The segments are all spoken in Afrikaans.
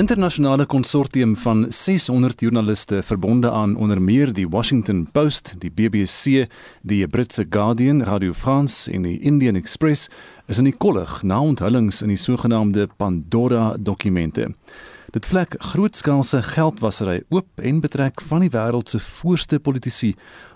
internasionale konsortium van 600 joernaliste verbonde aan onder meer die Washington Post, die BBC, die Britse Guardian, Radio France en die Indian Express is in die kollig na onthullings in die sogenaamde Pandora dokumente. Dit vlek grootskaalse geldwasery oop en betrek van die wêreld se voorste politici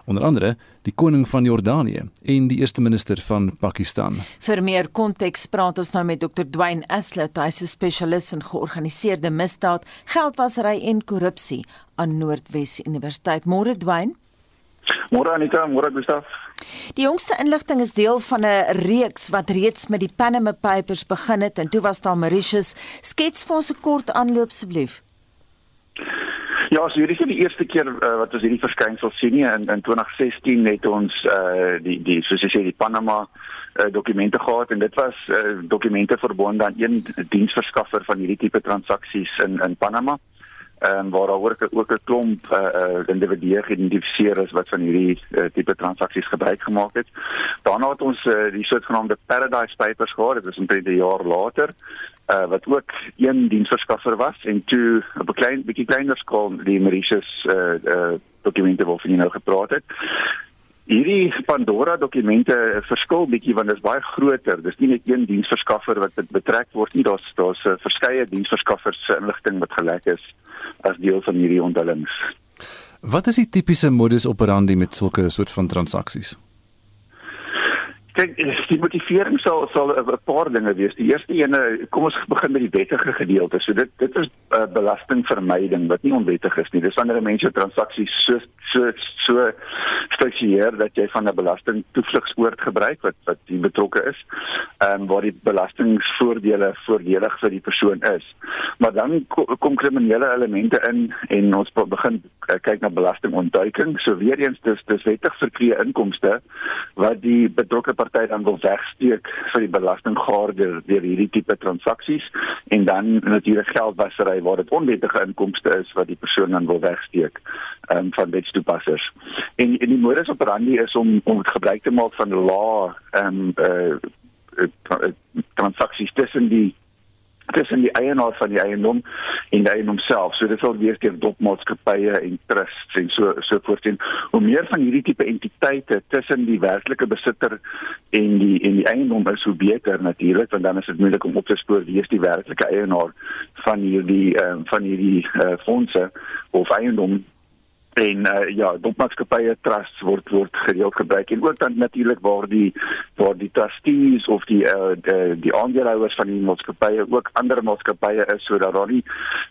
onder andere die koning van Jordanië en die eerste minister van Pakistan. Vir meer konteks praat ons nou met Dr. Dwayne Aslet, hy's 'n spesialis in georganiseerde misdaad, geldwasery en korrupsie aan Noordwes Universiteit. Môre Dwayne. Môre Anita, môre Gustaf. Die jongste inligting is deel van 'n reeks wat reeds met die Panama Papers begin het en toe was daar Mauritius. Skets vir ons 'n kort aanloop asseblief. Ja, so hierdie is die eerste keer uh, wat ons hierdie verskynsel sien nie in in 2016 het ons uh die die soos jy sê die Panama uh, dokumente gehad en dit was uh, dokumente verbonde aan een diensverskaffer van hierdie tipe transaksies in in Panama. Ehm um, waar daar ook ook 'n klomp uh, uh individue geïdentifiseer is wat van hierdie uh, tipe transaksies gebruik gemaak het. Daarna het ons uh, die sogenaamde Paradise Papers gehad, dit was omtrent 'n jaar later uh, wat ook een diensverskaffer was en toe op 'n klein bietjie kleiner skaal die Mauritius uh, uh, dokumente waarvan jy nou gepraat het. Hierdie Pandora dokumente verskil bietjie want dit is baie groter. Dis nie net een diensverskaffer wat betrek word nie, daar's daar's uh, verskeie diensverskaffers se inligting wat gelek is as deel van hierdie onthullings. Wat is die tipiese modus operandi met sulke soort van transaksies? Kyk, die motivering sal sal 'n paar dinge wees. Die eerste ene, kom ons begin met die wettige gedeelte. So dit dit is uh, belastingvermyding wat nie onwettig is. Dis wanneer mense transaksies so so so struktureer dat jy van 'n belasting toevlugsoord gebruik wat wat die betrokke is, um, waar die belastingvoordele voordelig vir die persoon is. Maar dan kom kriminele elemente in en ons begin uh, kyk na belastingontduiking. So weer eens dis wettig verkreë inkomste wat die betrokke party dan wil wegsteek vir die belastinggaarde deur hierdie tipe transaksies en dan natuurlik geldwasery waar dit onwettige inkomste is wat die persoon dan wil wegsteek um, van wetstoepassers. En en die modus operandi is om om gebruik te maak van law en uh, uh, transaksies tussen die tussen die eienaar van die eiendom en die eiendom self. So dit sal wees deur dopmaatskappye en trusts en so so voort en hoe meer van hierdie tipe entiteite tussen die werklike besitter en die en die eiendom is hoe beter natuurlik want dan is dit moeilik om op te spoor wie is die werklike eienaar van hierdie um, van hierdie uh, fondse of eiendom en uh, ja dopmaatskappye trusts word word gereeld gebruik en ook dan natuurlik waar die waar die trustees of die uh, die, die aandeelhouers van die maatskappye ook ander maatskappye is sodat daar nie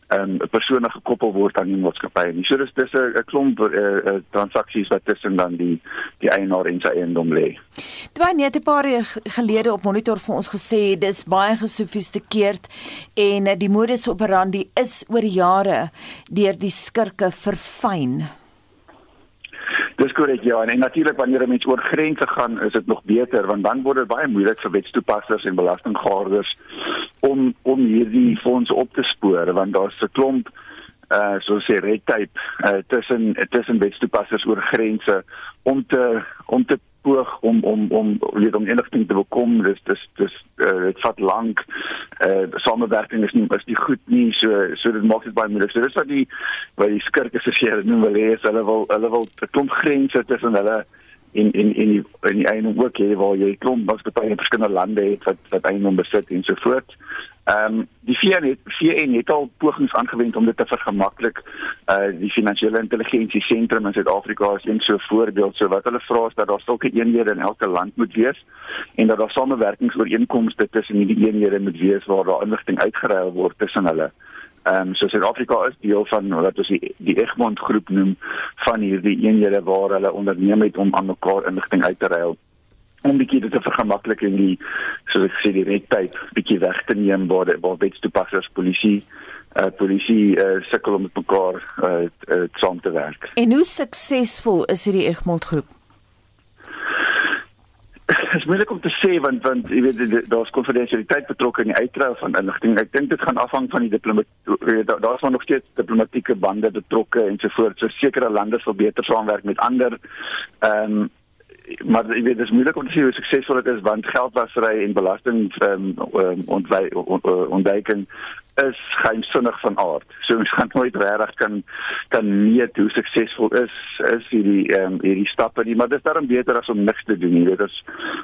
'n um, persone gekoppel word aan die maatskappye nie. So dis dis 'n klomp uh, uh, transaksies wat tussen dan die die eienaar en sy eiendom lê. Dwyn net 'n paar jaar gelede op monitor vir ons gesê dis baie gesofistikeerd en uh, die modus operandi is oor jare deur die skurke verfyn. Dis korrek ja en, en natuurlik wanneer 'n mens oor grense gaan is dit nog beter want dan word dit baie moeilik vir wetstoepassers en belastinggaarders om om hierdie fondse op te spoor want daar's 'n klomp uh so sê red tape uh, tussen tussen wetstoepassers oor grense om te om te poog om om om weet om enigting te bekom. Dis dis dis uh, dit vat lank. Eh uh, samewerking is nie is nie goed nie so so dit maak dit baie moeilik. So dis wat die wat die skurke se seer noem wil hê hulle wil hulle wil 'n klomp grense tussen hulle in in in die in die eie werk hier waar jy klomp was by verskillende lande het wat wat eiendom besit en so voort Ehm um, die VN het VN het al pogings aangewend om dit te vergemaklik. Uh die finansiële intelligensie sentrum in Suid-Afrika is een so voorbeeld. So wat hulle vra is dat daar sulke eenhede in elke land moet wees en dat daar samewerkingsooreenkomste tussen hierdie eenhede moet wees waar daar inligting uitgeruil word tussen hulle. Ehm um, so Suid-Afrika is deel van wat ons die, die Egmont groep noem van hierdie eenhede waar hulle onderneem het om aan mekaar inligting uit te ruil om bietjie dit te vergemaklik en die soos ek sê die red tape bietjie weg te neem waar waar wetstoepassers polisie uh polisie uh sukkel om met mekaar uh, uh saam te werk. En hoe suksesvol is hierdie Egmont groep? Dit is moeilik om te sê want want jy weet daar's konfidensialiteit betrokke in die uitruil van inligting. Ek dink dit gaan afhang van die diplomatiek daar's maar nog steeds diplomatieke bande betrokke en so voort. So sekere lande sal beter saamwerk met ander. Ehm um, maar jy weet dis moeilik om te sê hoe suksesvol dit is want geldwasery en belasting um, ontwy, ontduiking is geheimsinnig van aard. So mens gaan nooit regtig kan kan meet hoe suksesvol is is hierdie ehm um, hierdie stappe nie, maar dit is daarom beter as om niks te doen nie. Dit is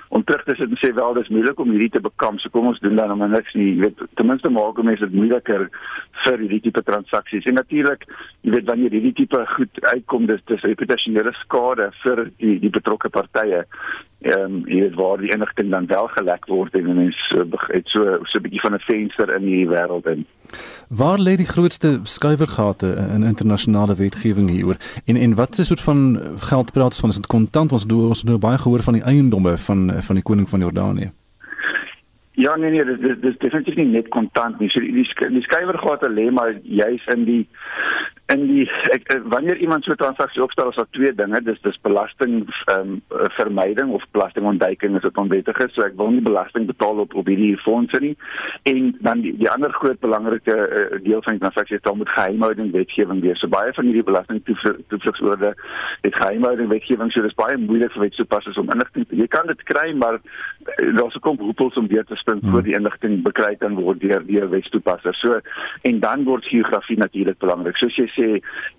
om terug te sit en sê wel dis moeilik om hierdie te bekamp. So kom ons doen dan om niks nie. Jy weet ten minste maak mense dit moeiliker vir hierdie tipe transaksies. En natuurlik, jy weet wanneer hierdie tipe goed uitkom, dis dis reputasionele skade vir die die betrokke partye ehm um, jy weet waar die inligting dan wel gelek word en mense uh, het so so 'n bietjie van 'n venster in hierdie wêreld in. Waar lê die grootste skuiwergate in internasionale wetgewing hieroor? En en wat is soort van geld praat ons van is dit kontant ons doen ons nou baie gehoor van die eiendomme van van die koning van Jordanië. Ja nee nee dis dis definitief nie net kontant nie. So die die skuiwergate lê maar juis in die in die ek, wanneer iemand so 'n transaksie opstel is daar twee dinge. Dis dis belasting um, vermyding of belastingontduiking as dit onwettig is so ek wil nie belasting betaal op op hierdie fondse nie. En dan die, die ander groot belangrike uh, deel van die transaksie is dan moet geheimhouding wetgewing wees. So baie van hierdie belasting toevlugsoorde het geheimhouding wetgewing. So dis baie moeilik vir wetstoepassers om inligting jy kan dit kry maar uh, daar's 'n klomp hoepels om weer te spring hmm. voor die inligting bekry kan word deur deur wetstoepassers. So en dan word geografie natuurlik belangrik. Soos jy sê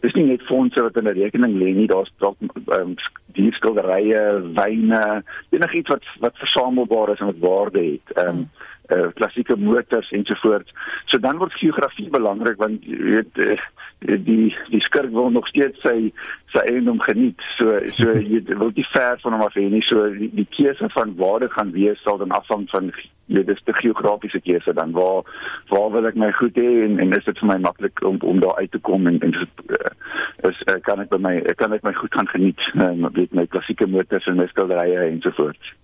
dis nie net fondse wat in 'n rekening lê nie, daar's dalk um, dierskilderye, wyne, enigiets wat wat versamelbaar is en wat waarde het. Ehm um, uh, klassieke motors ensovoorts. So dan word geografie belangrik want jy weet uh, die die skurk wil nog steeds sy sy eiendom geniet. So so jy wil nie ver van hom af hê nie. So die, die keuse van waar dit gaan wees sal dan afhang van jy dis die geografiese keuse dan waar waar wil ek my goed hê en en is dit vir my maklik om om daar uit te kom en en uh, is uh, kan ek by my kan ek my goed gaan geniet met my klassieke motors en my skilderye ensovoorts.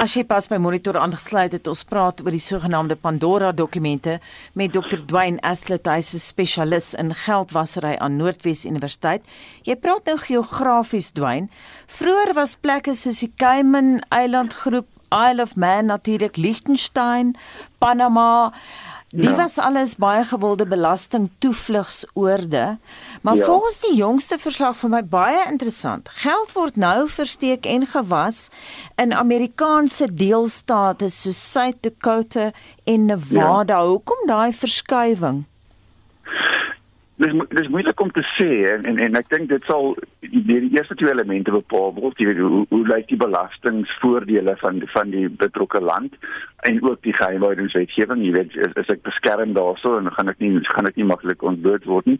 As jy pas by monitor aangesluit het, ons praat oor die sogenaamde Pandora dokumente met Dr. Dwayne Aslet, hy's 'n spesialis in geldwasery aan Noordwes Universiteit. Jy praat nou geografies Dwayne. Vroeger was plekke soos die Cayman Eilandgroep, Isle of Man natuurlik, Liechtenstein, Panama Die ja. was alles baie gewilde belasting toevlugsoorde. Maar ja. volgens die jongste verslag vir my baie interessant. Geld word nou versteek en gewas in Amerikaanse deelstate soos South Dakota en Nevada. Ja. Hoekom daai verskuiwing? dis dis moeilik om te sê en en, en ek dink dit sal die, die eerste twee elemente bepaal word jy weet hoe hoe lyk die belastingvoordele van van die betrokke land en ook die geheimhoudingswetgewing jy weet is, is ek beskerm daarso en gaan ek nie gaan ek nie maklik ontbloot word nie.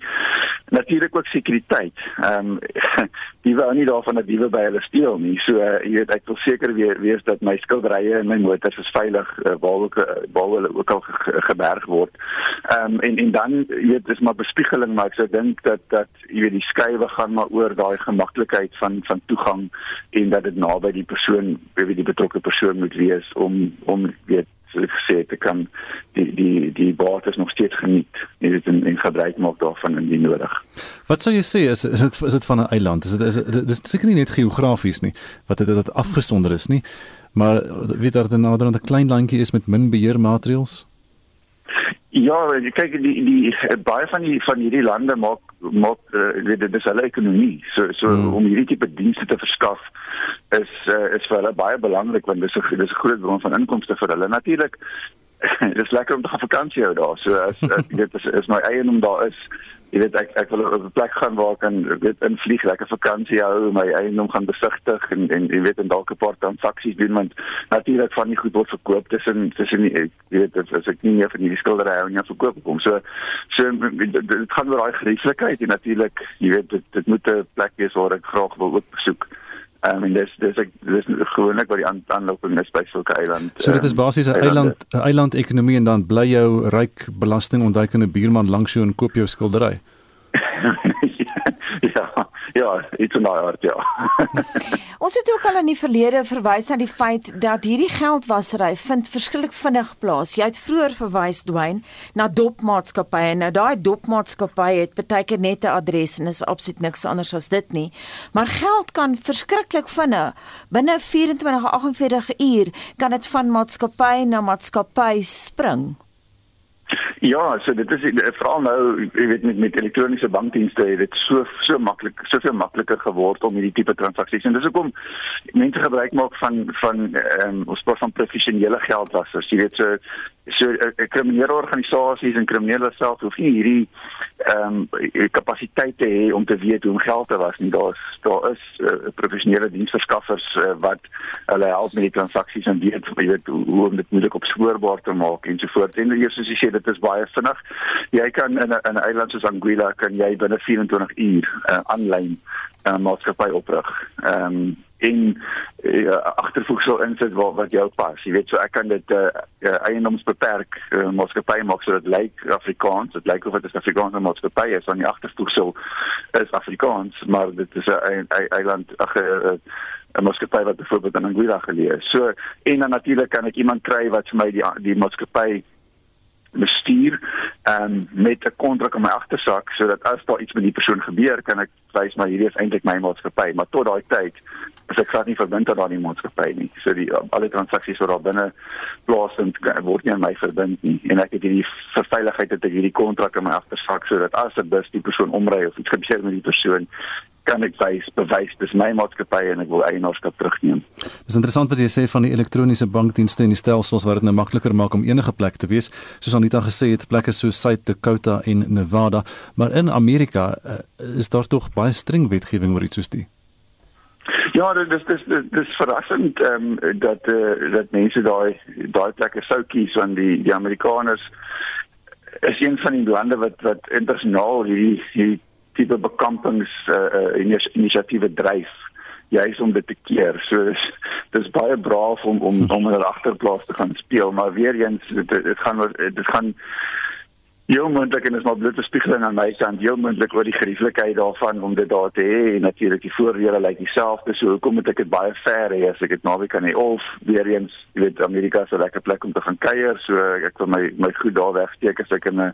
Natuurlik ook sekuriteit. Ehm um, die wou nie daarvan dat diewe by hulle steel nie. So uh, jy weet ek wil seker weer wees dat my skilderye en my motors is veilig uh, waar ook uh, waar hulle ook al ge, geberg word. Ehm um, en en dan jy weet dis maar bespiegeling maar ek sou dink dat dat jy weet die skuwe gaan maar oor daai gemaklikheid van van toegang en dat dit naby die persoon wie die betrokke persoon moet wees om om weet gesê te kan die die die baat is nog steeds geniet en dit in, in gebruik maak daarvan in die nodig. Wat sou jy sê is is dit is dit van 'n eiland? Is dit is dit is seker nie net geografies nie wat dit dit afgesonder is nie. Maar weet daar dan nader aan 'n klein landjie is met min beheermaatreëls? Ja, kyk die die baie van die van hierdie lande maak maak uh, dit dis hulle ekonomie. So so hmm. om hierdie tipe dienste te verskaf is uh, is vir hulle baie belangrik want dis 'n dis 'n groot bron van inkomste vir hulle. Natuurlik dis lekker om te gaan vakansie hou daar. So as, as dit is is my eie om daar is jy weet ek ek wil op 'n plek gaan waar ek kan weet invlieg lekker vakansie hou my eiendom gaan besigtig en en jy weet en dalk 'n paar transaksies doen want natuurlik van nie goed word verkoop tussen tussen die jy weet as ek nie meer van hierdie skildery hou ja verkoop kom so so dit gaan oor daai gerieflikheid en natuurlik jy weet dit dit moet 'n plek wees waar ek graag wil ook besoek Um, en dis dis ek dis gewoonlik by die aanlooping is by sulke eiland. So dit is ehm, basies 'n eiland 'n eiland ekonomie en dan bly jou ryk belastingontduikende buurman langs jou en koop jou skildery. ja, iets in daai aard ja. Ons het ook al in die verlede verwys na die feit dat hierdie geldwasery vind verskriklik vinnig plaas. Jy het vroeër verwys Dwayne na dopmaatskappye. Nou daai dopmaatskappye het baie keer net 'n adres en is absoluut niks anders as dit nie. Maar geld kan verskriklik vinnig binne 24 48 uur kan dit van maatskappy na maatskappy spring. Ja, so dit is veral nou, jy weet met met elektroniese bankdienste het dit so so maklik, soveel makliker geword om hierdie tipe transaksies en dis hoekom mense gebruik maak van van ehm um, ons praat van professionele geldwassers. Jy weet so so uh, kriminele organisasies en kriminele self hoef nie hierdie ehm um, kapasiteit te hê om te weet hoe om geld te was nie. Daar's daar is uh, professionele diensverskaffers uh, wat hulle help met die transaksies en weet jy weet hoe, om dit moeilik opspoorbaar te maak en so voort. En eers soos jy sê dit is baie vinnig. Jy kan in 'n 'n eiland soos Anguilla kan jy binne 24 uur aanlyn uh, 'n uh, maatskappy oprig. Ehm um, en uh, agtervoegsel insit wat wat jou pas. Jy weet so ek kan dit uh, uh, eiendomsbeperk uh, maatskappy maak sodat dit lyk Afrikaans, dit lyk of dit 'n Afrikaanse maatskappy is aan die agtervoegsel is Afrikaans, maar dit is 'n eiland ag 'n maatskappy wat byvoorbeeld in Anguilla geleë is. So en dan natuurlik kan ek iemand kry wat vir my die die maatskappy bestuur um, met 'n kontrak in my agtersak sodat as daar iets met die persoon gebeur kan ek wys maar hierdie is eintlik my maatskappy maar tot daai tyd is ek glad nie verbind aan daardie maatskappy nie so die alle transaksies wat daar binne plaasvind word nie aan my verbind nie en ek het hierdie vir veiligheid het ek hierdie kontrak in my agtersak sodat as 'n bus die persoon omry of iets gebeur met die persoon kan ek wys bewys dis my maatskappy en ek wil eienaarskap terugneem. Dis interessant wat jy sê van die elektroniese bankdienste en die stelsels wat dit nou makliker maak om enige plek te wees. Soos Anita gesê het, plekke soos South Dakota en Nevada, maar in Amerika uh, is daar tog baie streng wetgewing oor iets soos dit. Ja, dit is dis dis dis verrassend ehm um, dat eh uh, dat mense daai daai plekke sou kies want die die Amerikaners is een van die lande wat wat internasionaal hierdie hierdie tipe bekampings uh, uh, inisiatiewe dryf juis om dit te keer. So dis dis baie braaf om om om in 'n agterplaas te gaan speel, maar weer eens dit dit gaan dit gaan heel moontlik en is maar blote spiegeling aan my kant, heel moontlik oor die gerieflikheid daarvan om dit daar te hê en natuurlik die voordele lyk dieselfde. So hoekom moet ek dit baie ver hê as ek dit naby kan hê of weer eens, jy weet Amerika 'n lekker plek om te gaan kuier, so ek wil my my goed daar wegsteek as ek in 'n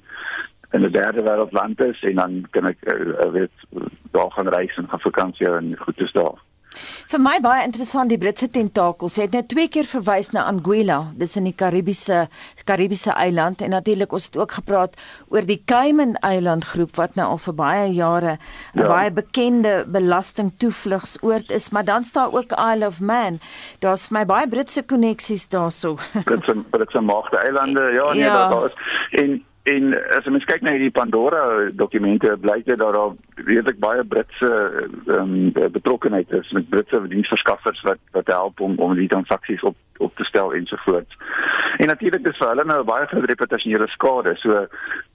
in 'n derde wêreld land is en dan kan ek uh, weet daar gaan reis en gaan vakansie en goed is daar. Vir my baie interessant die Britse tentakels. Jy het net twee keer verwys na Anguilla, dis in die Karibiese Karibiese eiland en natuurlik ons het ook gepraat oor die Cayman Eiland groep wat nou al vir baie jare 'n ja. baie bekende belastingtoevlugsoord is, maar dan staan ook Isle of Man. Daar's my baie Britse koneksies daarso. Britse Britse Maagde Eilande, ja, nee, ja. daar is en En as mens kyk na hierdie Pandora dokumente, blyk dit dat daar redelik baie Britse ehm um, betrokkenheid is met Britse diensverskaffers wat wat help om om die transaksies op op te stel ensovoorts. En natuurlik is vir hulle nou baie groot reputasionele skade. So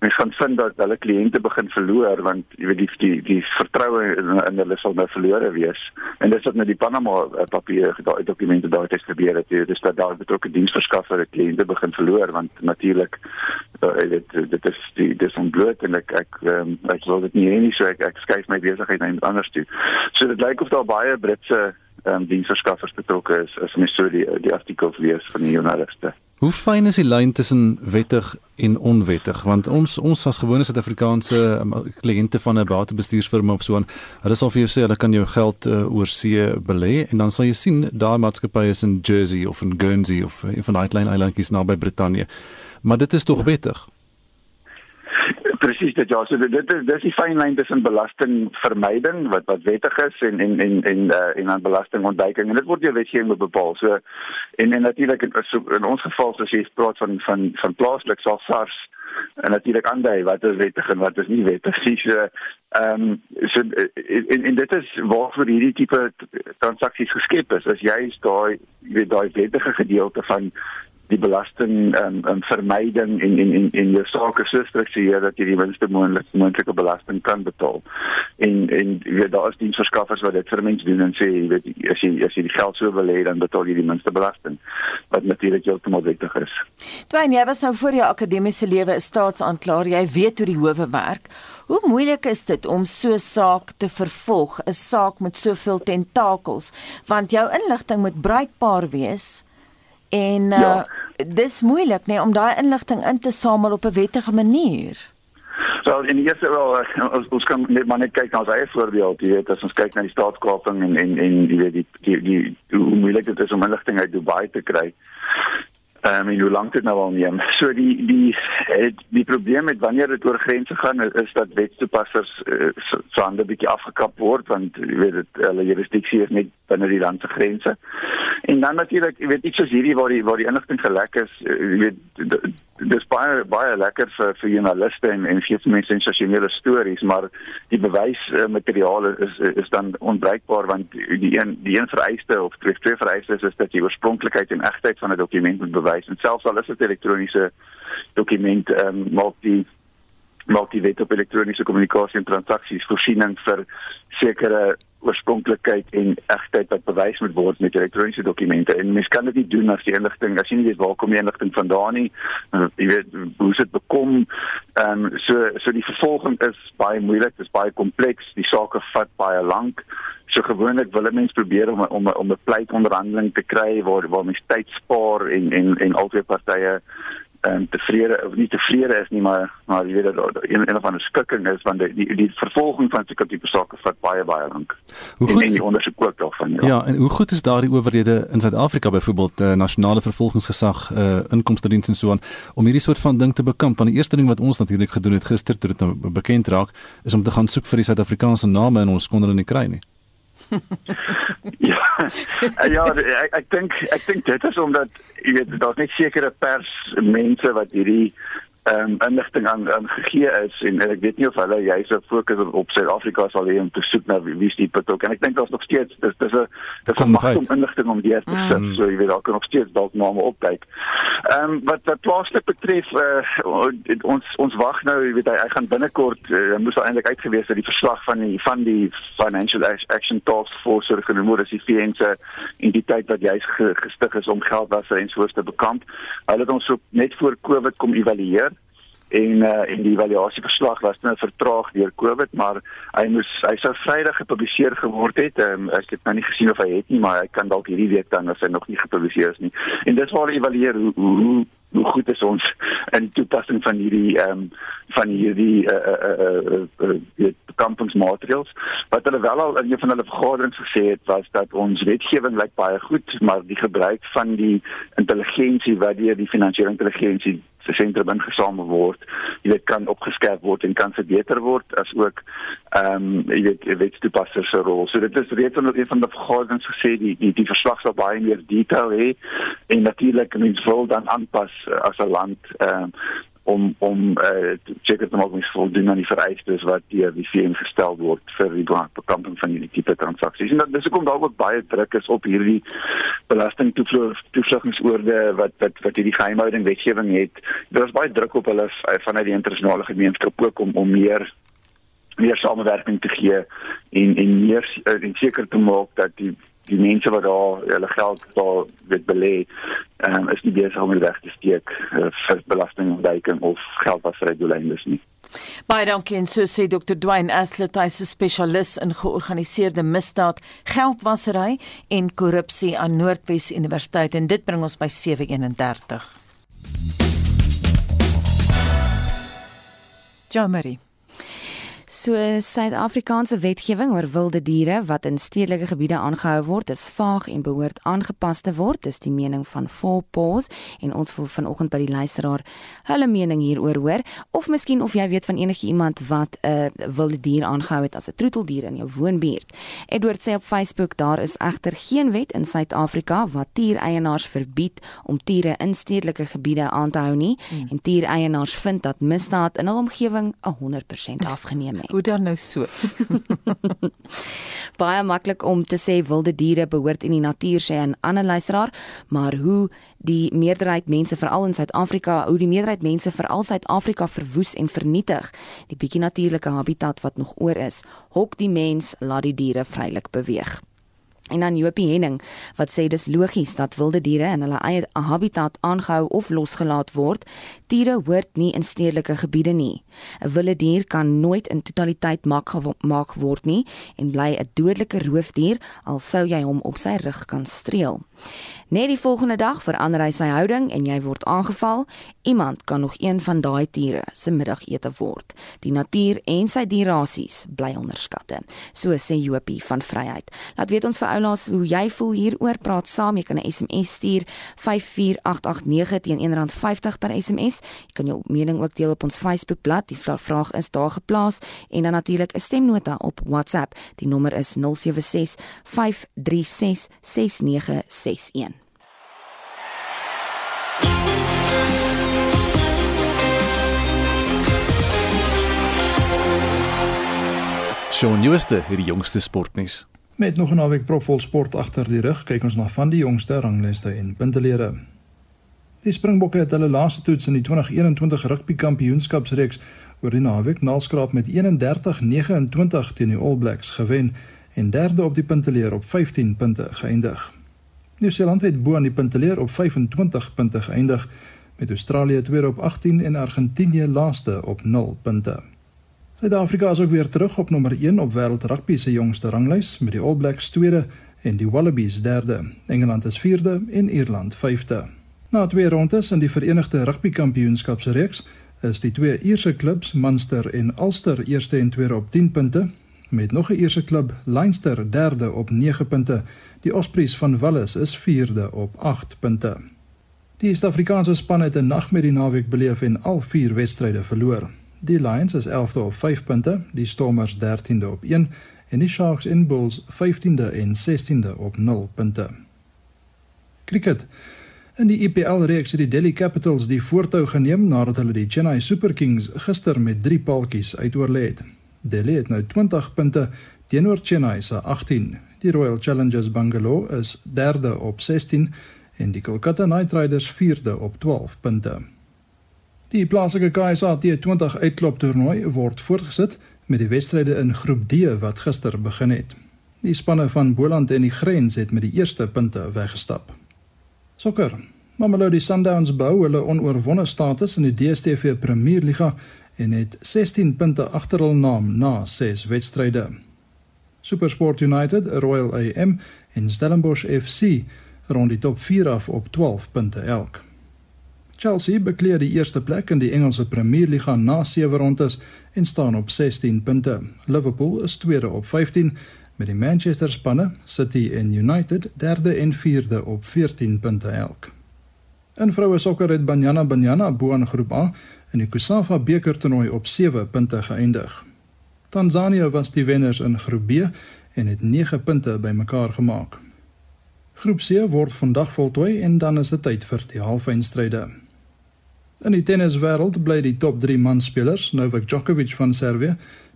mens gaan vind dat hulle kliënte begin verloor want jy weet die die, die vertroue in, in hulle sal nou verlore wees. En dis wat met die Panama eh, papier daai dokumente daar het gebeur het. Dis dat daar betrokke diensverskaffer kliënte begin verloor want natuurlik uh, dit dit is die dis ontbloot en ek ek um, ek wil dit nie hê nie so ek ek skuif my besigheid na anders toe. So dit lyk of daar baie Britse um, diensverskaffers betrokke is as mens so die die artikels lees van die joernaliste. Hoe fyn is die lyn tussen wettig en onwettig? Want ons ons as gewone Suid-Afrikaanse um, kliënte van 'n batebestuursfirma of so aan, hulle sal vir jou sê hulle kan jou geld uh, oor see belê en dan sal jy sien daai maatskappy is in Jersey of in Guernsey of van daai klein eilandjies naby Brittanje. Maar dit is tog wettig presies dit ja. So dit is dis die fyn lyn tussen belastingvermyding wat wat wettig is en en en en uh, en aan belastingontduiking. En dit word deur wetgewing bepaal. So en en natuurlik in, so, in ons geval soos jy praat van van van plaaslik sal SARS en natuurlik aandui wat is wettig en wat is nie wettig. Presies so ehm um, so en en dit is waarvoor hierdie tipe transaksies geskep is. As jy is daai jy weet daai wettige gedeelte van die belasting en um, en vermyding en en en en jou sake so struktureer dat jy die minste moontlike moontlike belasting kan betaal. En en jy weet daar is diensverskaffers wat dit vir mense doen en sê jy weet as jy as jy die geld so wil hê dan betaal jy die minste belasting wat natuurlik heeltemal wettig is. Dwayne, jy was nou voor jou akademiese lewe 'n staatsaanklaer, jy weet hoe die howe werk. Hoe moeilik is dit om so 'n saak te vervolg, 'n saak met soveel tentakels, want jou inligting moet bruikbaar wees. En uh, ja. dis moeilik nê nee, om daai inligting in te samel op 'n wettige manier. Wel, in die eerste wel uh, ons, ons kan net maar net kyk na ons eie voorbeeld, jy weet, as ons kyk na die staatskaping en en en jy weet die die, die hoe moeilik dit is om inligting uit Dubai te kry. Ehm um, en hoe lank dit nou al neem. So die die het, die probleem met wanneer dit oor grense gaan is dat wetstoepassers uh, so ander bietjie afgekap word want jy weet dit hulle jurisdiksie is net binne die land se grense. En dan natuurlik, jy weet iets soos hierdie waar die waar die inligting gelek is, eh, jy weet dis baie baie lekker vir vir joernaliste en en vir mense sensasionele stories, maar die bewysmateriaal is is dan onbruikbaar want die een die een vereiste of twee twee vereistes is dat jy oorspronklikheid en egtheid van 'n dokument moet bewys en selfs al is dit elektroniese dokument ehm um, maak die maak die wet op elektroniese kommunikasie en transaksies voorsiening vir sekere oorspronklikheid en egtheid wat bewys moet word met elektroniese dokumente. En mens kan dit nie doen as die inligting as jy nie weet waar kom die inligting vandaan nie uh, jy weet hoe dit bekom? Ehm um, so so die vervolging is baie moeilik dit is baie kompleks die saak vat baie lank. So gewoonlik wil mense probeer om om om 'n pleitonderhandeling te kry waar waar mens tyd spaar en en en albei partye en tevrede of nie tevrede is nie maar maar jy weet dat een een van die skikking is want die die, die vervolging van sekere tipe sake vat baie baie lank. Hoe goed is die ondersoek ook daarvan? Ja. ja, en hoe goed is daardie owerhede in Suid-Afrika byvoorbeeld uh, nasionale vervolgingsgesag, uh, inkomstediens en so aan om hierdie soort van ding te bekamp? Want die eerste ding wat ons natuurlik gedoen het gister toe dit nou bekend raak is om te gaan soek vir die Suid-Afrikaanse name en ons kon hulle nie kry nie. ja, ja, ek ek dink ek dink dit is omdat jy weet daar's net sekere pers mense wat hierdie um, inligting aan aan gegee is en, en ek weet nie of hulle jy sou fokus op, op Suid-Afrika sal hê om te soek na wie wie die betok en ek dink daar's nog steeds dis dis 'n dis 'n magt om inligting om die te sit mm. so jy weet daar kan nog steeds dalk name opkyk. Ehm um, wat wat plaaslik betref uh, ons ons wag nou jy weet hy, hy gaan binnekort uh, moes al eintlik uitgewees het die verslag van die van die Financial Action Task Force so genoem word as die VN se entiteit wat juis gestig is om geldwasse en soos te bekamp. Hulle het ons so net voor Covid kom evalueer en uh, en die evaluasieverslag was nou vertraag deur Covid maar hy moes hy sou Vrydag gepubliseer geword het. Um, ek het nou nie gesien of hy het nie maar hy kan dalk hierdie week dan as hy nog nie gepubliseer is nie. En dit waar evalueer hoe hoe hoe goed is ons in toepassing van hierdie ehm um, van hierdie eh uh, eh uh, uh, uh, uh, kampingsmateriaals wat hulle wel al in een van hulle vergaderings gesê het was dat ons wetgewing lyk baie goed maar die gebruik van die intelligensie wat deur die finansiële intelligensie se sentrum ingesamel word jy weet kan opgeskerp word en kan verbeter word as ook ehm um, jy weet wetstoepassers se rol. So dit is reeds onder een van die vergaderings gesê die die die verslag sal baie meer detail hê en natuurlik mens wil dan aanpas uh, as 'n land uh, om om eh uh, seker te maak mens voldoen aan die vereistes wat deur die VN gestel word vir die bekamping van hierdie tipe transaksies. En dat dis hoekom daar ook baie druk is op hierdie belastingtoevlugtingsoorde wat wat wat hierdie geheimhouding wetgewing het. Daar is baie druk op hulle vanuit die internasionale gemeenskap ook om om meer meer samewerking te gee en en meer en seker te maak dat die die mense wat daar hulle geld daar weet belê um, is nie besig om weg te steek uh, vir belastingontduiking of geldwasery doeleindes nie. Baie dankie en so sê Dr. Dwayne Aslet, hy 'n spesialis in georganiseerde misdaad, geldwasery en korrupsie aan Noordwes Universiteit en dit bring ons by 731. Jamari So Suid-Afrikaanse wetgewing oor wilde diere wat in stedelike gebiede aangehou word, is vaag en behoort aangepas te word. Dis die mening van Four Paws en ons wil vanoggend by die luisteraar hulle mening hieroor hoor of miskien of jy weet van enige iemand wat 'n uh, wilde dier aangehou het as 'n troeteldier in jou woonbuurt. Edward sê op Facebook daar is egter geen wet in Suid-Afrika wat diereienaars verbied om diere in stedelike gebiede aan te hou nie hmm. en diereienaars vind dat misdaad in hul omgewing 100% afgeneem nie. Hoe dan nou so? Baie maklik om te sê wilde diere behoort in die natuur sê 'n ander luisteraar, maar hoe die meerderheid mense veral in Suid-Afrika, hoe die meerderheid mense veral Suid-Afrika verwoes en vernietig, die bietjie natuurlike habitat wat nog oor is, hok die mens laat die diere vrylik beweeg. En dan Jopie Henning wat sê dis logies dat wilde diere in hulle eie habitat aangehou of losgelaat word. Diere hoort nie in stedelike gebiede nie. 'n Wilde dier kan nooit in totaliteit maak maak word nie en bly 'n dodelike roofdier al sou jy hom op sy rug kan streel. Net die volgende dag verander hy sy houding en jy word aangeval. Iemand kan nog een van daai diere se middagete word. Die natuur en sy dierrasies bly onderskatte. So sê Jopie van Vryheid. Laat weet ons vir oulaas hoe jy voel hieroor, praat saam. Jy kan 'n SMS stuur 54889 teen R1.50 per SMS. Jy kan jou mening ook deel op ons Facebookblad. Die vraag is daar geplaas en dan natuurlik 'n stemnota op WhatsApp. Die nommer is 076 536 6961. Shaun Jooste het die jongste sportnuus. Met nog 'n naweek propvol sport agter die rug, kyk ons na van die jongste ranglyste en puntelere. Die Springbokke het hulle laaste toets in die 2021 rugby kampioenskapsreeks oor die naweek naalskraap met 31-29 teen die All Blacks gewen en derde op die punteleer op 15 punte geëindig. Nieu-Seeland het bo aan die punteleer op 25 punte geëindig met Australië tweede op 18 en Argentinië laaste op 0 punte. Suid-Afrika is ook weer terug op nommer 1 op wêreld rugby se jongste ranglys met die All Blacks tweede en die Wallabies derde. Engeland is vierde en Ierland vyfde. Na twee rondes in die Verenigde Rugby Kampioenskapsreeks is die twee Ierse klubs Munster en Ulster eerste en tweede op 10 punte met nog 'n Ierse klub Leinster derde op 9 punte. Die Ospreys van Wallis is vierde op 8 punte. Die Suid-Afrikaanse span het 'n nagmerrie naweek beleef en al vier wedstryde verloor. Die Lions is 11de op 5 punte, die Stormers 13de op 1 en die Sharks en Bulls 15de en 16de op 0 punte. Cricket. In die IPL reeks het die Delhi Capitals die voortou geneem nadat hulle die Chennai Super Kings gister met 3 paaltjies uitoorlê het. Delhi het nou 20 punte teenoor Chennai se 18. Die Royal Challengers Bangalore is derde op 16 en die Kolkata Knight Riders vierde op 12 punte. Die plaaslike KSA T20 uitklop toernooi word voortgesit met die wedstryde in Groep D wat gister begin het. Die spanne van Boland en die Grens het met die eerste punte weggestap. Sokker. Mamelodi Sundowns bou hulle onoorwonde status in die DStv Premierliga en het 16 punte agter hul naam na 6 wedstryde. SuperSport United, Royal AM en Stellenbosch FC rond die top 4 af op 12 punte elk. Chelsea bekleed die eerste plek in die Engelse Premierliga na 7 rondes en staan op 16 punte. Liverpool is tweede op 15 met die Manchester spanne City en United derde en vierde op 14 punte elk. In vroue sokker het Banyana Banyana bo aan groep A in die Kusafa beker toernooi op 7 punte geëindig. Tanzanië was die wenners in groep B en het 9 punte bymekaar gemaak. Groep C word vandag voltooi en dan is dit tyd vir die halfeindstryde. In die tenniswêreld bly die top 3 manspelers, Novak Djokovic van Servië,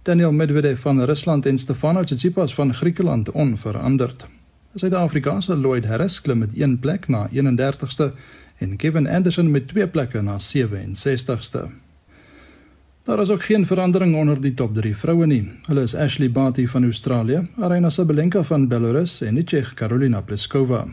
Daniel Medvedev van Rusland en Stefanos Tsitsipas van Griekeland onveranderd. Suid-Afrika se Lloyd Harris klim met 1 plek na 31ste en Kevin Anderson met 2 plekke na 67ste. Daar is ook geen verandering onder die top 3 vroue nie. Hulle is Ashley Barty van Australië, Aryna Sabalenka van Belarus en die Tsjeeg Karolina Pliskova.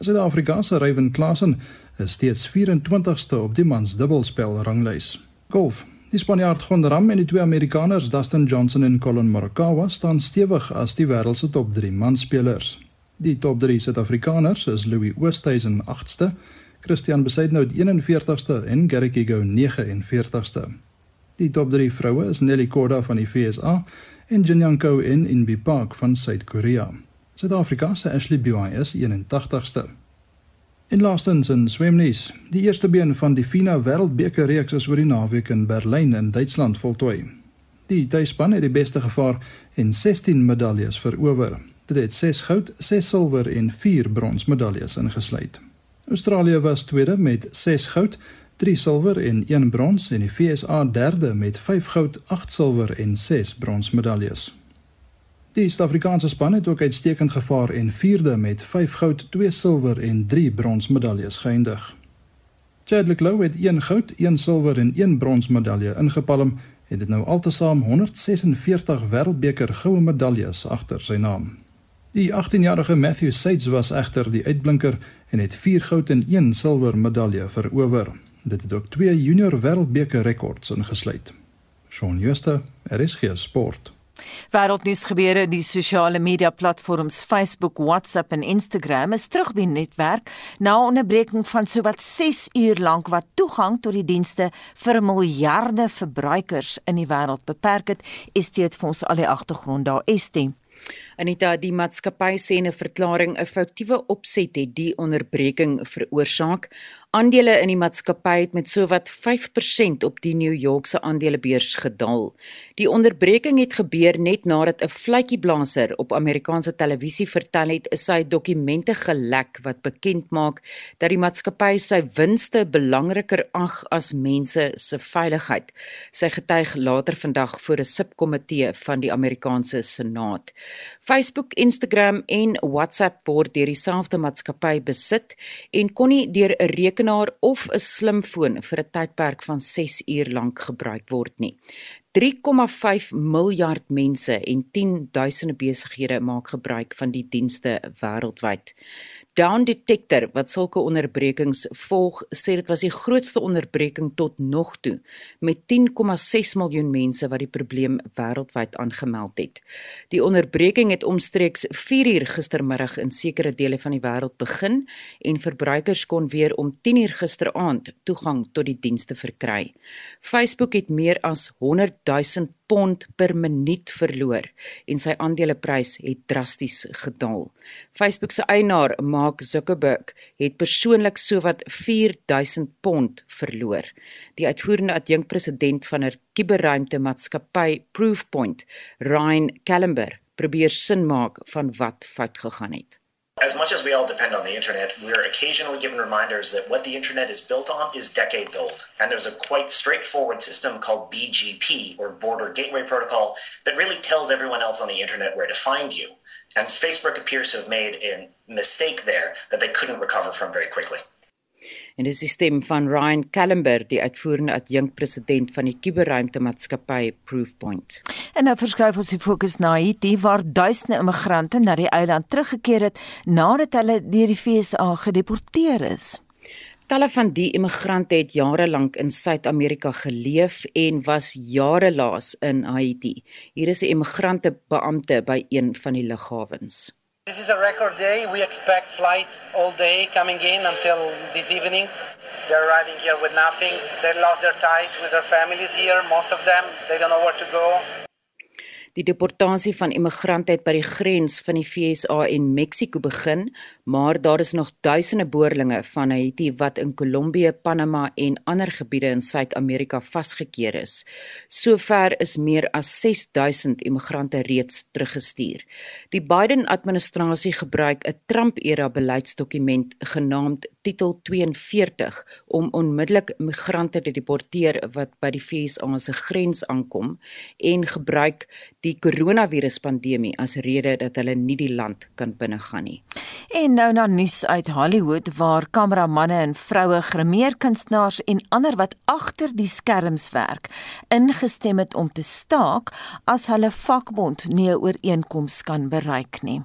Suid-Afrika se Ryan Klassen is steeds 24ste op die mans dubbelspel ranglys. Golf. Die Spanjaard Jon Ram en die twee Amerikaners Dustin Johnson en Collin Morikawa staan stewig as die wêreld se top 3 manspelers. Die top 3 Suid-Afrikaners is Louis Oosthuizen 8ste, Christian Besaidnout 41ste en Garrick Higgo 49ste. Die top 3 vroue is Nelly Korda van die FSA en Jin Young Ko in Inbi Park van Suid-Korea. Suid-Afrika se Ashley Buy is 81ste. In laastens in swemnies, die eerste been van die FINA Wêreldbeker reeks is oor die naweek in Berlyn in Duitsland voltooi. Die tuisspan het die beste gevaar en 16 medaljes verower. Dit het 6 goud, 6 silwer en 4 brons medaljes ingesluit. Australië was tweede met 6 goud, 3 silwer en 1 brons en die FSA derde met 5 goud, 8 silwer en 6 brons medaljes. Die Suid-Afrikaanse span het ook uitstekend gevaar en vierde met 5 goud, 2 silwer en 3 brons medaljes geëindig. Chadwick Lowe het 1 goud, 1 silwer en 1 brons medalje ingepalm en dit nou altesaam 146 wêreldbeker goue medaljes agter sy naam. Die 18-jarige Matthew Saits was egter die uitblinker en het 4 goud en 1 silwer medalje verower. Dit het ook twee junior wêreldbeker rekords ingesluit. Shaun Schuster, RSG Sport. Wêreldnuus gebeure die sosiale media platforms Facebook, WhatsApp en Instagram is terug by netwerk na 'n onderbreking van sowat 6 uur lank wat toegang tot die dienste vir miljarde verbruikers in die wêreld beperk het. Estie het vir ons al die agtergrond daar. Estie Anita, die maatskappy sê 'n verklaring 'n foutiewe opset het die onderbreking veroorsaak. Aandele in die maatskappy het met sowat 5% op die New Yorkse aandelebeurs gedaal. Die onderbreking het gebeur net nadat 'n fluitjieblaser op Amerikaanse televisie vertel het sy dokumente gelek wat bekend maak dat die maatskappy sy winste belangriker ag as mense se veiligheid. Sy getuig later vandag voor 'n subkomitee van die Amerikaanse Senaat. Facebook, Instagram en WhatsApp word deur dieselfde maatskappy besit en kon nie deur 'n rekenaar of 'n slimfoon vir 'n tydperk van 6 uur lank gebruik word nie. 3,5 miljard mense en 10 duisende besighede maak gebruik van die dienste wêreldwyd. Down Detector wat sulke onderbrekings volg, sê dit was die grootste onderbreking tot nog toe met 10,6 miljoen mense wat die probleem wêreldwyd aangemeld het. Die onderbreking het omstreeks 4uur gistermiddag in sekere dele van die wêreld begin en verbruikers kon weer om 10uur gisteraand toegang tot die dienste verkry. Facebook het meer as 100 000 pond per minuut verloor en sy aandeleprys het drasties gedaal. Facebook se eienaar, Mark Zuckerberg, het persoonlik sowat 4000 pond verloor. Die uitvoerende adjunkpresident van 'n kuberruimtemaatskappy Proofpoint, Ryan Callenber, probeer sin maak van wat fout gegaan het. As much as we all depend on the internet, we're occasionally given reminders that what the internet is built on is decades old. And there's a quite straightforward system called BGP, or Border Gateway Protocol, that really tells everyone else on the internet where to find you. And Facebook appears to have made a mistake there that they couldn't recover from very quickly. En dis die stem van Ryan Callenber, die uitvoerende adjunkpresident van die kuberruimtemaatskappy Proofpoint. En nou verskuif ons die fokus na Haiti waar duisende immigrante na die eiland teruggekeer het nadat hulle deur die FSA gedeporteer is. Talle van die immigrante het jare lank in Suid-Amerika geleef en was jare laas in Haiti. Hier is 'n immigrante beampte by een van die lughawens. This is a record day. We expect flights all day coming in until this evening. They're arriving here with nothing. They lost their ties with their families here, most of them. They don't know where to go. Die deportasie van immigrante het by die grens van die FSA en Mexiko begin, maar daar is nog duisende boerlinge van Haiti wat in Kolombie, Panama en ander gebiede in Suid-Amerika vasgekeer is. Sover is meer as 6000 immigrante reeds teruggestuur. Die Biden-administrasie gebruik 'n Trump-era beleidsdokument genaamd Titel 42 om onmiddellik migrante te deporteer wat by die FSA se grens aankom en gebruik die koronaviruspandemie as rede dat hulle nie die land kan binnegaan nie. En nou na nuus uit Hollywood waar kameramanne en vroue grimeerkunstenaars en ander wat agter die skerms werk ingestem het om te staak as hulle vakbond nie 'n ooreenkoms kan bereik nie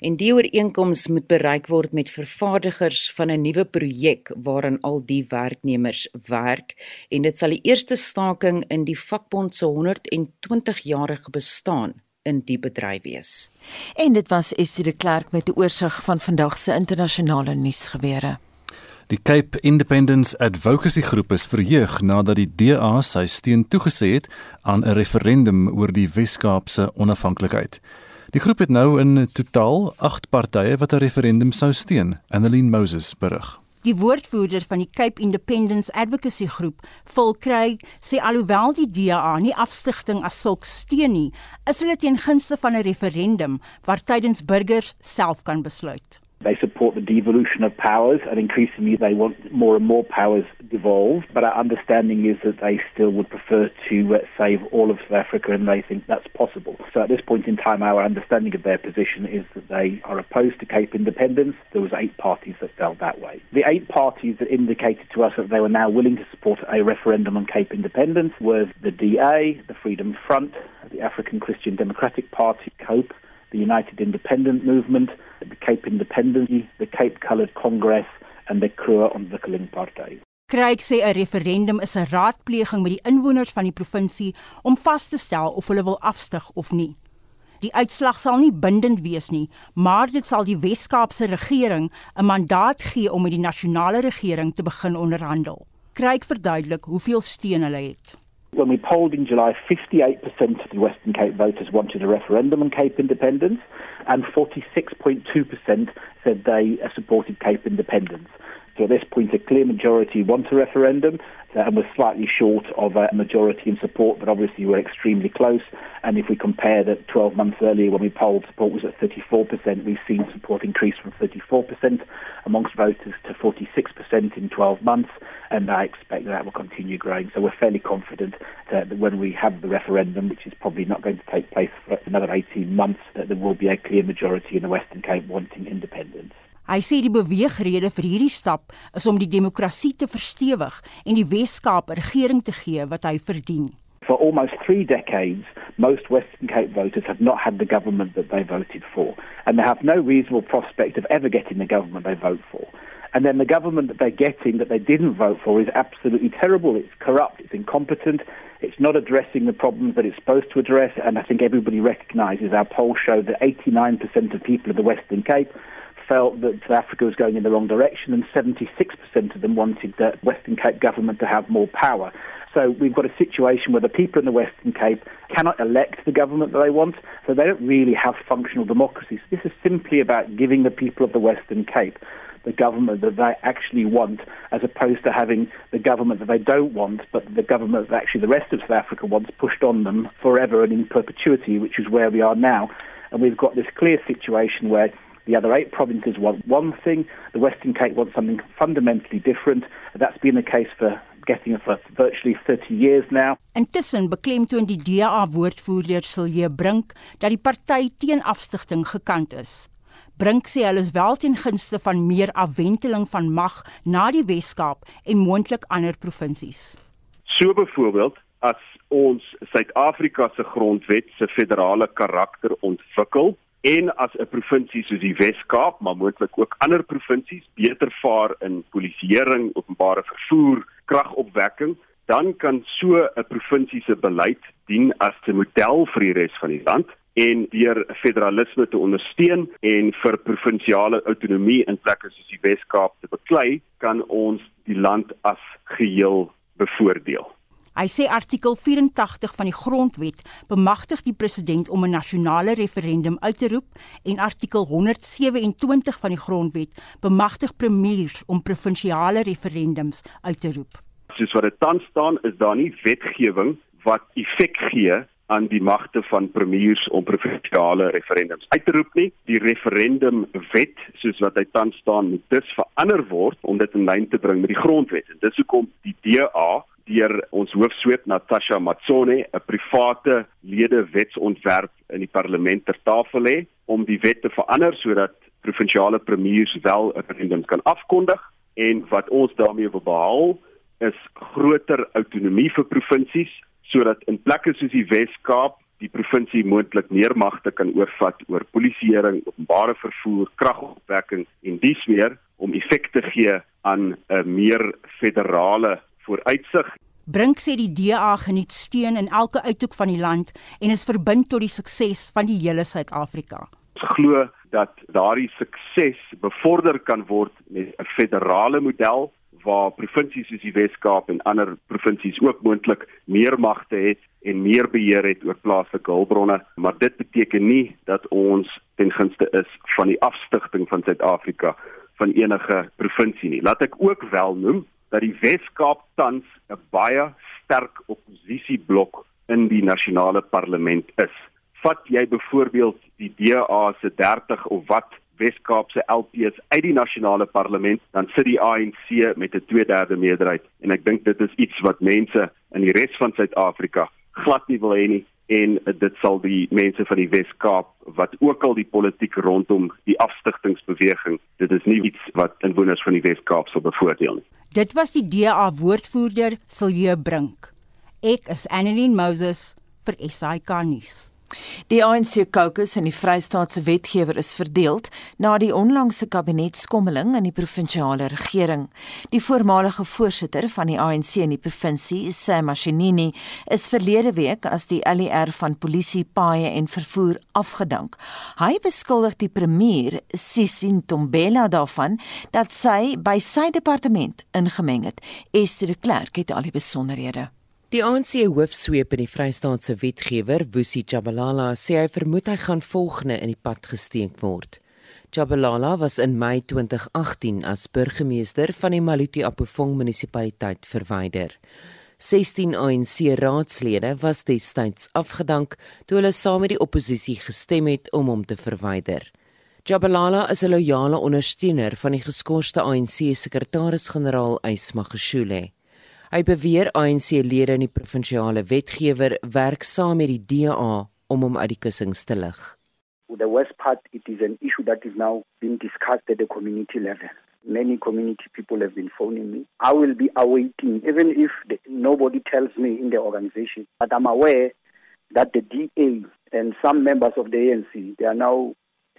en die ooreenkoms moet bereik word met vervaardigers van 'n nuwe projek waaraan al die werknemers werk en dit sal die eerste staking in die vakbond se 120 jarige bestaan in die bedryf wees. En dit was Essie de Klerk met 'n oorsig van vandag se internasionale nuusgebeure. Die Cape Independence Advocacy Groep is verheug nadat die DA sy steun toegesê het aan 'n referendum oor die Wes-Kaapse onafhanklikheid. Die groep het nou in totaal 8 partye wat 'n referendum sou steun, Annelien Moses berig. Die woordvoerder van die Cape Independence Advocacy Groep, Phil Craig, sê alhoewel die DA nie afstigting as sulk steun nie, is hulle teen gunste van 'n referendum waar tydens burgers self kan besluit. They support the devolution of powers, and increasingly they want more and more powers devolved. But our understanding is that they still would prefer to uh, save all of South Africa, and they think that's possible. So at this point in time, our understanding of their position is that they are opposed to Cape independence. There was eight parties that felt that way. The eight parties that indicated to us that they were now willing to support a referendum on Cape independence were the DA, the Freedom Front, the African Christian Democratic Party, COPE, the United Independent Movement, the Cape Independent, the Cape Coloured Congress and the Kruger Ontwikkeling Party. Kryk sê 'n referendum is 'n raadpleging met die inwoners van die provinsie om vas te stel of hulle wil afstyg of nie. Die uitslag sal nie bindend wees nie, maar dit sal die Wes-Kaapse regering 'n mandaat gee om met die nasionale regering te begin onderhandel. Kryk verduidelik hoeveel steun hulle het. When we polled in July, 58% of the Western Cape voters wanted a referendum on Cape independence, and 46.2% said they supported Cape independence. So at this point, a clear majority want a referendum, and we're slightly short of a majority in support, but obviously we're extremely close. And if we compare that 12 months earlier when we polled, support was at 34%, we've seen support increase from 34% amongst voters to 46% in 12 months, and I expect that will continue growing. So we're fairly confident that when we have the referendum, which is probably not going to take place for another 18 months, that there will be a clear majority in the Western Cape wanting independence. Hy sê die beweegrede vir hierdie stap is om die demokrasie te verstewig en die Wes-Kaap 'n regering te gee wat hy verdien. For almost 3 decades, most Western Cape voters have not had the government that they voted for, and they have no reasonable prospect of ever getting the government they vote for. And then the government that they're getting that they didn't vote for is absolutely terrible. It's corrupt, it's incompetent, it's not addressing the problems that it's supposed to address, and I think everybody recognizes our polls show that 89% of people in the Western Cape felt that South Africa was going in the wrong direction, and 76% of them wanted the Western Cape government to have more power. So we've got a situation where the people in the Western Cape cannot elect the government that they want, so they don't really have functional democracy. So this is simply about giving the people of the Western Cape the government that they actually want, as opposed to having the government that they don't want, but the government that actually the rest of South Africa wants pushed on them forever and in perpetuity, which is where we are now. And we've got this clear situation where The other eight provinces want one thing. The Western Cape wants something fundamentally different. That's been the case for getting it for virtually 30 years now. Intussen beklemtoon die DA woordvoerder Silje Brink dat die party teen afstigting gekant is. Brink sê hulle is wel teen gunste van meer afwenteling van mag na die Wes-Kaap en moontlik ander provinsies. So byvoorbeeld as ons Suid-Afrika se grondwet se federale karakter ontwikkel en as 'n provinsie soos die Wes-Kaap, maar moontlik ook ander provinsies beter vaar in polisieering, openbare vervoer, kragopwekking, dan kan so 'n provinsie se beleid dien as 'n model vir die res van die land en deur federalisme te ondersteun en vir provinsiale autonomie in plekke soos die Wes-Kaap te beklei, kan ons die land as geheel bevoordeel. Hy sê artikel 84 van die grondwet bemagtig die president om 'n nasionale referendum uit te roep en artikel 127 van die grondwet bemagtig premiers om provinsiale referendums uit te roep. Soos wat dit tans staan, is daar nie wetgewing wat effek gee aan die magte van premiers om provinsiale referendums uit te roep nie. Die referendum wet soos wat hy tans staan moet dus verander word om dit in lyn te bring met die grondwet. En dis hoekom die DA deur ons hoofsweep Natasha Matsone 'n private lede wetsontwerp in die parlement ter tafel lê om die wet te verander sodat provinsiale premiers wel 'n referendum kan afkondig. En wat ons daarmee wil behaal is groter autonomie vir provinsies sodat in plekke soos die Wes-Kaap die provinsie moontlik meer magte kan oorvat oor polisieering, openbare vervoer, kragopwekking en dies meer om effek te gee aan 'n meer federale vooruitsig. Brink sê die DA geniet steun in elke uithoek van die land en is verbind tot die sukses van die hele Suid-Afrika. Ons glo dat daardie sukses bevorder kan word met 'n federale model waar provinsies soos die Wes-Kaap en ander provinsies ook moontlik meer magte het en meer beheer het oor plaaslike hulpbronne, maar dit beteken nie dat ons ten gunste is van die afstigting van Suid-Afrika van enige provinsie nie. Laat ek ook wel noem dat die Wes-Kaap tans 'n baie sterk oppositieblok in die nasionale parlement is. Vat jy byvoorbeeld die DA se 30 of wat Wes-Kaap se LPs uit die nasionale parlement, dan sit die ANC met 'n 2/3 meerderheid en ek dink dit is iets wat mense in die res van Suid-Afrika glad nie wil hê nie en dit sal die mense van die Wes-Kaap wat ook al die politiek rondom die afstigtingsbeweging, dit is nie iets wat inwoners van die Wes-Kaap sal bevoordeel nie. Dit was die DA woordvoerder Silje Brink. Ek is Annelien Moses vir SAK nuus. Die ANC caucus in die Vrystaatse wetgewer is verdeeld na die onlangse kabinetskommeling in die provinsiale regering. Die voormalige voorsitter van die ANC in die provinsie, Sam Mashinini, is verlede week as die LER van polisie, paaie en vervoer afgedank. Hy beskuldig die premier, Sisi Ntombela, daarvan dat sy by sy departement ingemeng het. Esther de Klerk het al die besonderhede. Die ANC hoofsweep in die Vrystaatse wetgewer, Wusi Jabalala, sê hy vermoed hy gaan volgende in die pad gesteek word. Jabalala was in Mei 2018 as burgemeester van die Maluti Apofong munisipaliteit verwyder. 16 ANC raadslede was destyds afgedank toe hulle saam met die oppositie gestem het om hom te verwyder. Jabalala is 'n loyale ondersteuner van die geskorste ANC sekretaris-generaal Ysma Geshule. Hy beweer ANC-lede in die provinsiale wetgewer werk saam met die DA om hom uit die kussings te lig. The worst part it is an issue that is now being discussed at the community level. Many community people have been phoning me. I will be awaiting even if the, nobody tells me in the organization but I'm aware that the DA and some members of the ANC they are now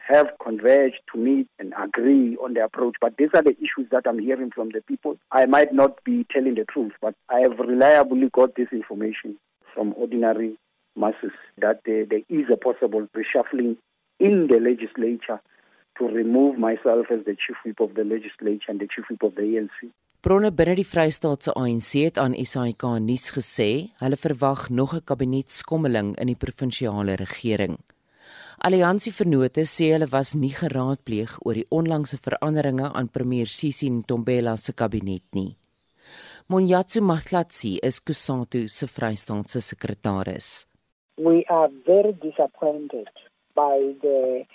have converged to meet and agree on the approach. But these are the issues that I'm hearing from the people. I might not be telling the truth, but I have reliably got this information from ordinary masses that there, there is a possible reshuffling in the legislature to remove myself as the chief whip of the legislature and the chief whip of the ANC. Bronne binne die Vrystaatse ANC het aan SAK nuus gesê hulle verwag nog 'n kabinetskommeling in die provinsiale regering. Alliansie Vennote sê hulle was nie geraadpleeg oor die onlangse veranderinge aan premier Sisi Ntombela se kabinet nie. Monyatsu Mahlatsi is Kusatu se Vrystaatse sekretaris. We are very disappointed by the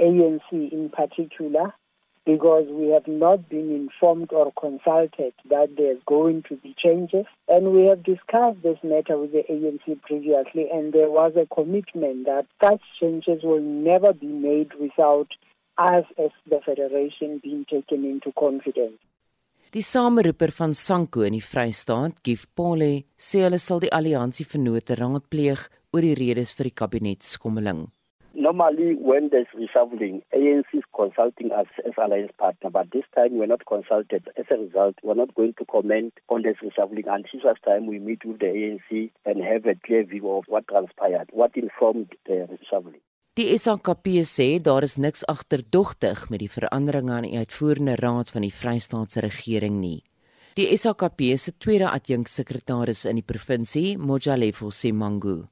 ANC in particular because we have not been informed or consulted that there's going to be changes. And we have discussed this matter with the ANC previously, and there was a commitment that such changes will never be made without us as the Federation being taken into confidence. Die sameroeper van Sanko in die Vrystaat, Gif Pole, sê hulle sal die alliansie vennote raadpleeg oor die redes vir die kabinetskommeling. Normally, when there's reshuffling, ANC is consulting us as alliance partner, but this time we're not consulted. As a result, we're not going to comment on this reshuffling until such time we meet with the ANC and have a clear view of what transpired, what informed the reshuffling. Die SAKP sê daar is niks agterdogtig met die veranderinge aan die uitvoerende raad van die Vrystaatse regering nie. Die SAKP se tweede adjunksekretaris in die provinsie, Mojalefo Semangu,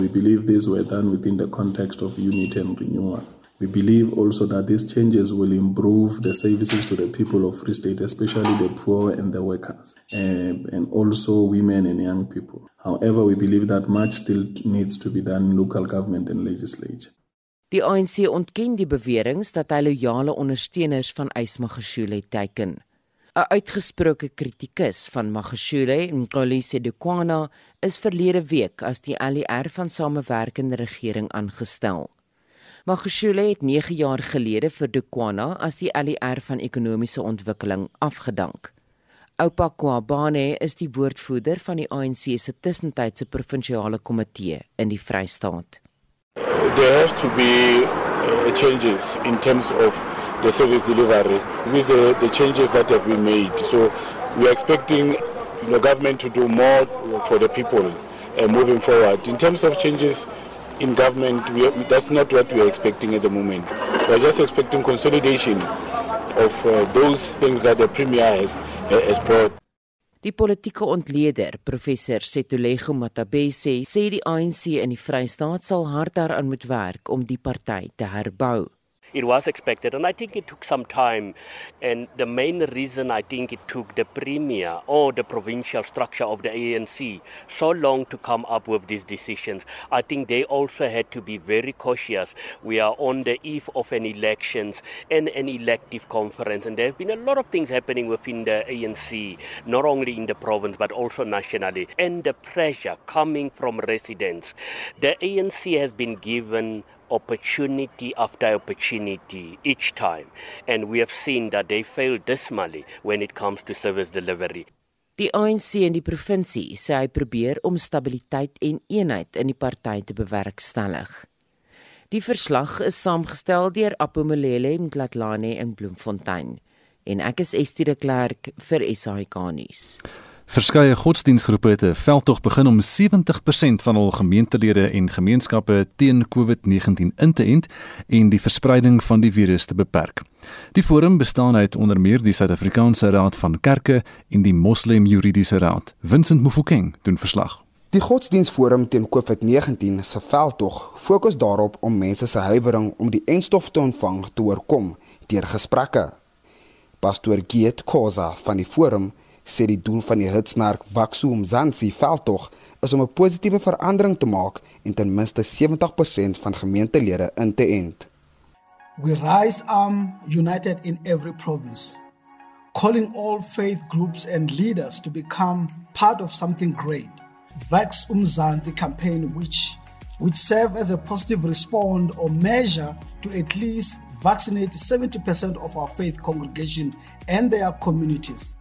We believe these were done within the context of unity and renewal. We believe also that these changes will improve the services to the people of Free State, especially the poor and the workers, and, and also women and young people. However, we believe that much still needs to be done in local government and legislature. Die ANC ontken die beweringe dat hy loyale ondersteuners van Ysmagashule teiken. 'n Uitgesproke kritikus van Magashule, Nkolisi Dukwana, is verlede week as die ALR van samewerkende regering aangestel. Magashule het 9 jaar gelede vir Dukwana as die ALR van ekonomiese ontwikkeling afgedank. Oupa Kwabane is die woordvoerder van die ANC se tussentydse provinsiale komitee in die Vrystaat. There has to be uh, changes in terms of the service delivery with the, the changes that have been made. So we are expecting the government to do more for the people uh, moving forward. In terms of changes in government, are, that's not what we are expecting at the moment. We are just expecting consolidation of uh, those things that the Premier has, uh, has brought. Die politieke ontleder, professor Setulego Matabese, sê die ANC in die Vrystaat sal hard daaraan moet werk om die party te herbou. It was expected. And I think it took some time. And the main reason I think it took the premier or the provincial structure of the ANC so long to come up with these decisions, I think they also had to be very cautious. We are on the eve of an elections and an elective conference. And there have been a lot of things happening within the ANC, not only in the province but also nationally. And the pressure coming from residents. The ANC has been given opportunity after opportunity each time. And we have seen that they fail dismally when it comes to service delivery. Die ANC in die provinsie sê hy probeer om stabiliteit en eenheid in die party te bewerkstellig. Die verslag is saamgestel deur Apomolele Mtlatlane in Bloemfontein en ek is Estie de Klerk vir SAK nuus. Verskeie godsdienstgroepe het 'n veldtog begin om 70% van hul gemeentelede en gemeenskappe teen COVID-19 in te ent en die verspreiding van die virus te beperk. Die forum bestaan uit onder meer die Suid-Afrikaanse Raad van Kerke en die Moslem Juridiese Raad. Vincent Mufokeng doen verslag. Die godsdienstforum teen COVID-19 se veldtog fokus daarop om mense se huiwering om die enstof te ontvang te oorkom deur gesprekke. Pastor Giet Khoza van die forum sê die doel van die hitsmerk Vaksu Mzansi veldtog is om 'n positiewe verandering te maak en ten minste 70% van gemeentelede in te ent. We rise um united in every province calling all faith groups and leaders to become part of something great. Vax Umzansi campaign which which serve as a positive response or measure to at least vaccinate 70% of our faith congregation and their communities.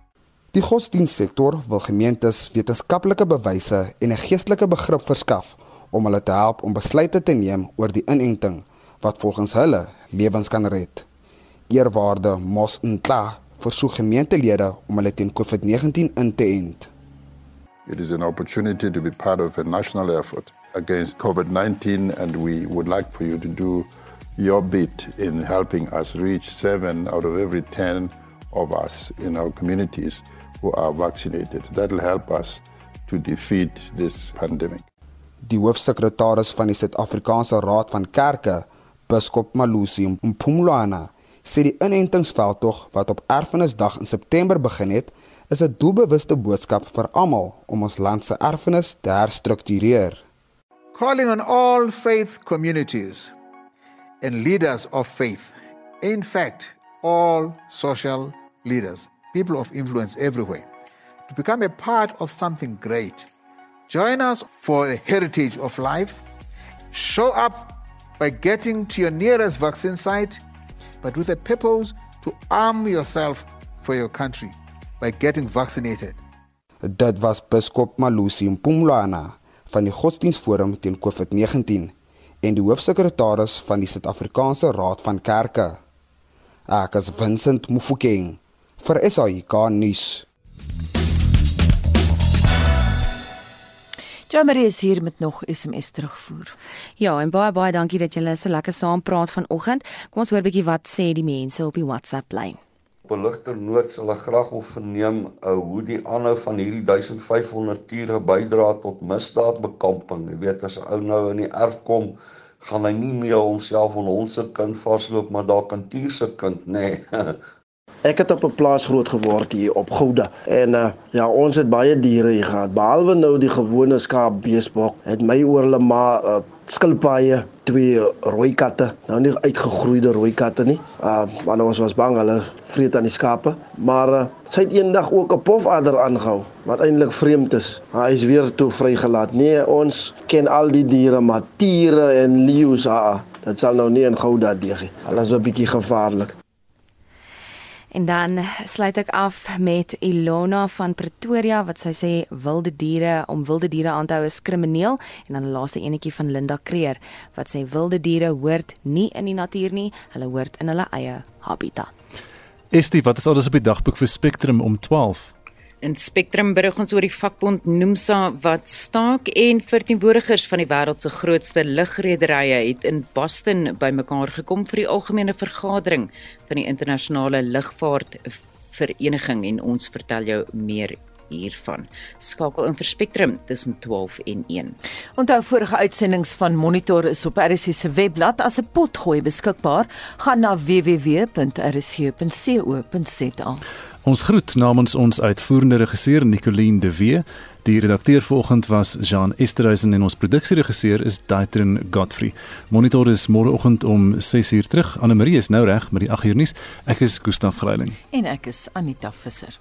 Die godsdienstsektor wil gemeentes wetenskaplike bewyse en 'n geestelike begrip verskaf om hulle te help om besluite te neem oor die inenting wat volgens hulle lewens kan red. Eerwaarde Mos Ntla versoek gemeentelede om hulle teen COVID-19 in te ent. It is an opportunity to be part of a national effort against COVID-19 and we would like for you to do your bit in helping us reach 7 out of every 10 of us in our communities who are vaccinated. That will help us to defeat this pandemic. Die hoofsekretaris van die Suid-Afrikaanse Raad van Kerke, Biskop Malusi Mpumlwana, sê die inentingsveldtog wat op Erfenisdag in September begin het, is 'n doelbewuste boodskap vir almal om ons land se erfenis te herstruktureer. Calling on all faith communities and leaders of faith, in fact, all social leaders people of influence everywhere, to become a part of something great. Join us for the heritage of life. Show up by getting to your nearest vaccine site, but with a purpose to arm yourself for your country by getting vaccinated. Dit was Biskop Malusi Mpumlwana van die Godsdienstforum teen COVID-19 en die hoofsekretaris van die Suid-Afrikaanse Raad van Kerke. Ek is Vincent Mufokeng vir SAIK nuus. Jammer is hier met nog SMS terugvoer. Ja, en baie baie dankie dat julle so lekker saam praat vanoggend. Kom ons hoor 'n bietjie wat sê die mense op die WhatsApp lyn. Beligter Noord sal graag wil verneem uh, hoe die aanhou van hierdie 1500 tiere bydra tot misdaadbekamping. Jy weet as 'n ou nou in die erf kom, gaan hy nie meer homself en ons se kind vasloop, maar dalk 'n tier se kind, nê. Nee. Ek het op 'n plaas groot geword hier op Gouda en uh, ja, ons het baie diere hier gehad. Behalwe nou die gewone skaap, beesbok, het my oor hulle maar uh, skilpaaie, twee rooi katte, nou nie uitgegroeide rooi katte nie. Uh, maar ons was bang hulle vreet aan die skape, maar uh, sy het eendag ook 'n pofader aangehou wat eintlik vreemd is. Hy is weer toe vrygelaat. Nee, ons ken al die diere, maar tiere en leeu's, ah, dit sal nou nie in Gouda deeg nie. Alles is 'n bietjie gevaarlik. En dan sluit ek af met Ilona van Pretoria wat sy sê wilde diere om wilde diere aan te hou is krimineel en dan 'n laaste enetjie van Linda Kreer wat sê wilde diere hoort nie in die natuur nie, hulle hoort in hulle eie habitat. Estie, wat is alles op die dagboek vir Spectrum om 12? In Spectrum berig ons oor die vakbond Nomsa wat staak en verteenwoordigers van die wêreld se grootste lugrederye het in Boston bymekaar gekom vir die algemene vergadering van die internasionale lugvaartvereniging en ons vertel jou meer hiervan. Skakel in vir Spectrum tussen 12 en 1. Onthou vorige uitsendings van Monitor is op RSC se webblad as 'n potgooi beskikbaar. Gaan na www.rsc.co.za. Ons groet namens ons uitvoerende regisseur Nicoline de Wee. Die redakteur vanoggend was Jean Esterhuizen en ons produksieregisseur is Daitrin Godfrey. Monitor is môreoggend om 6:00 terug. Anne Marie is nou reg met die 8:00 nuus. Ek is Gustaf Greiling en ek is Anita Visser.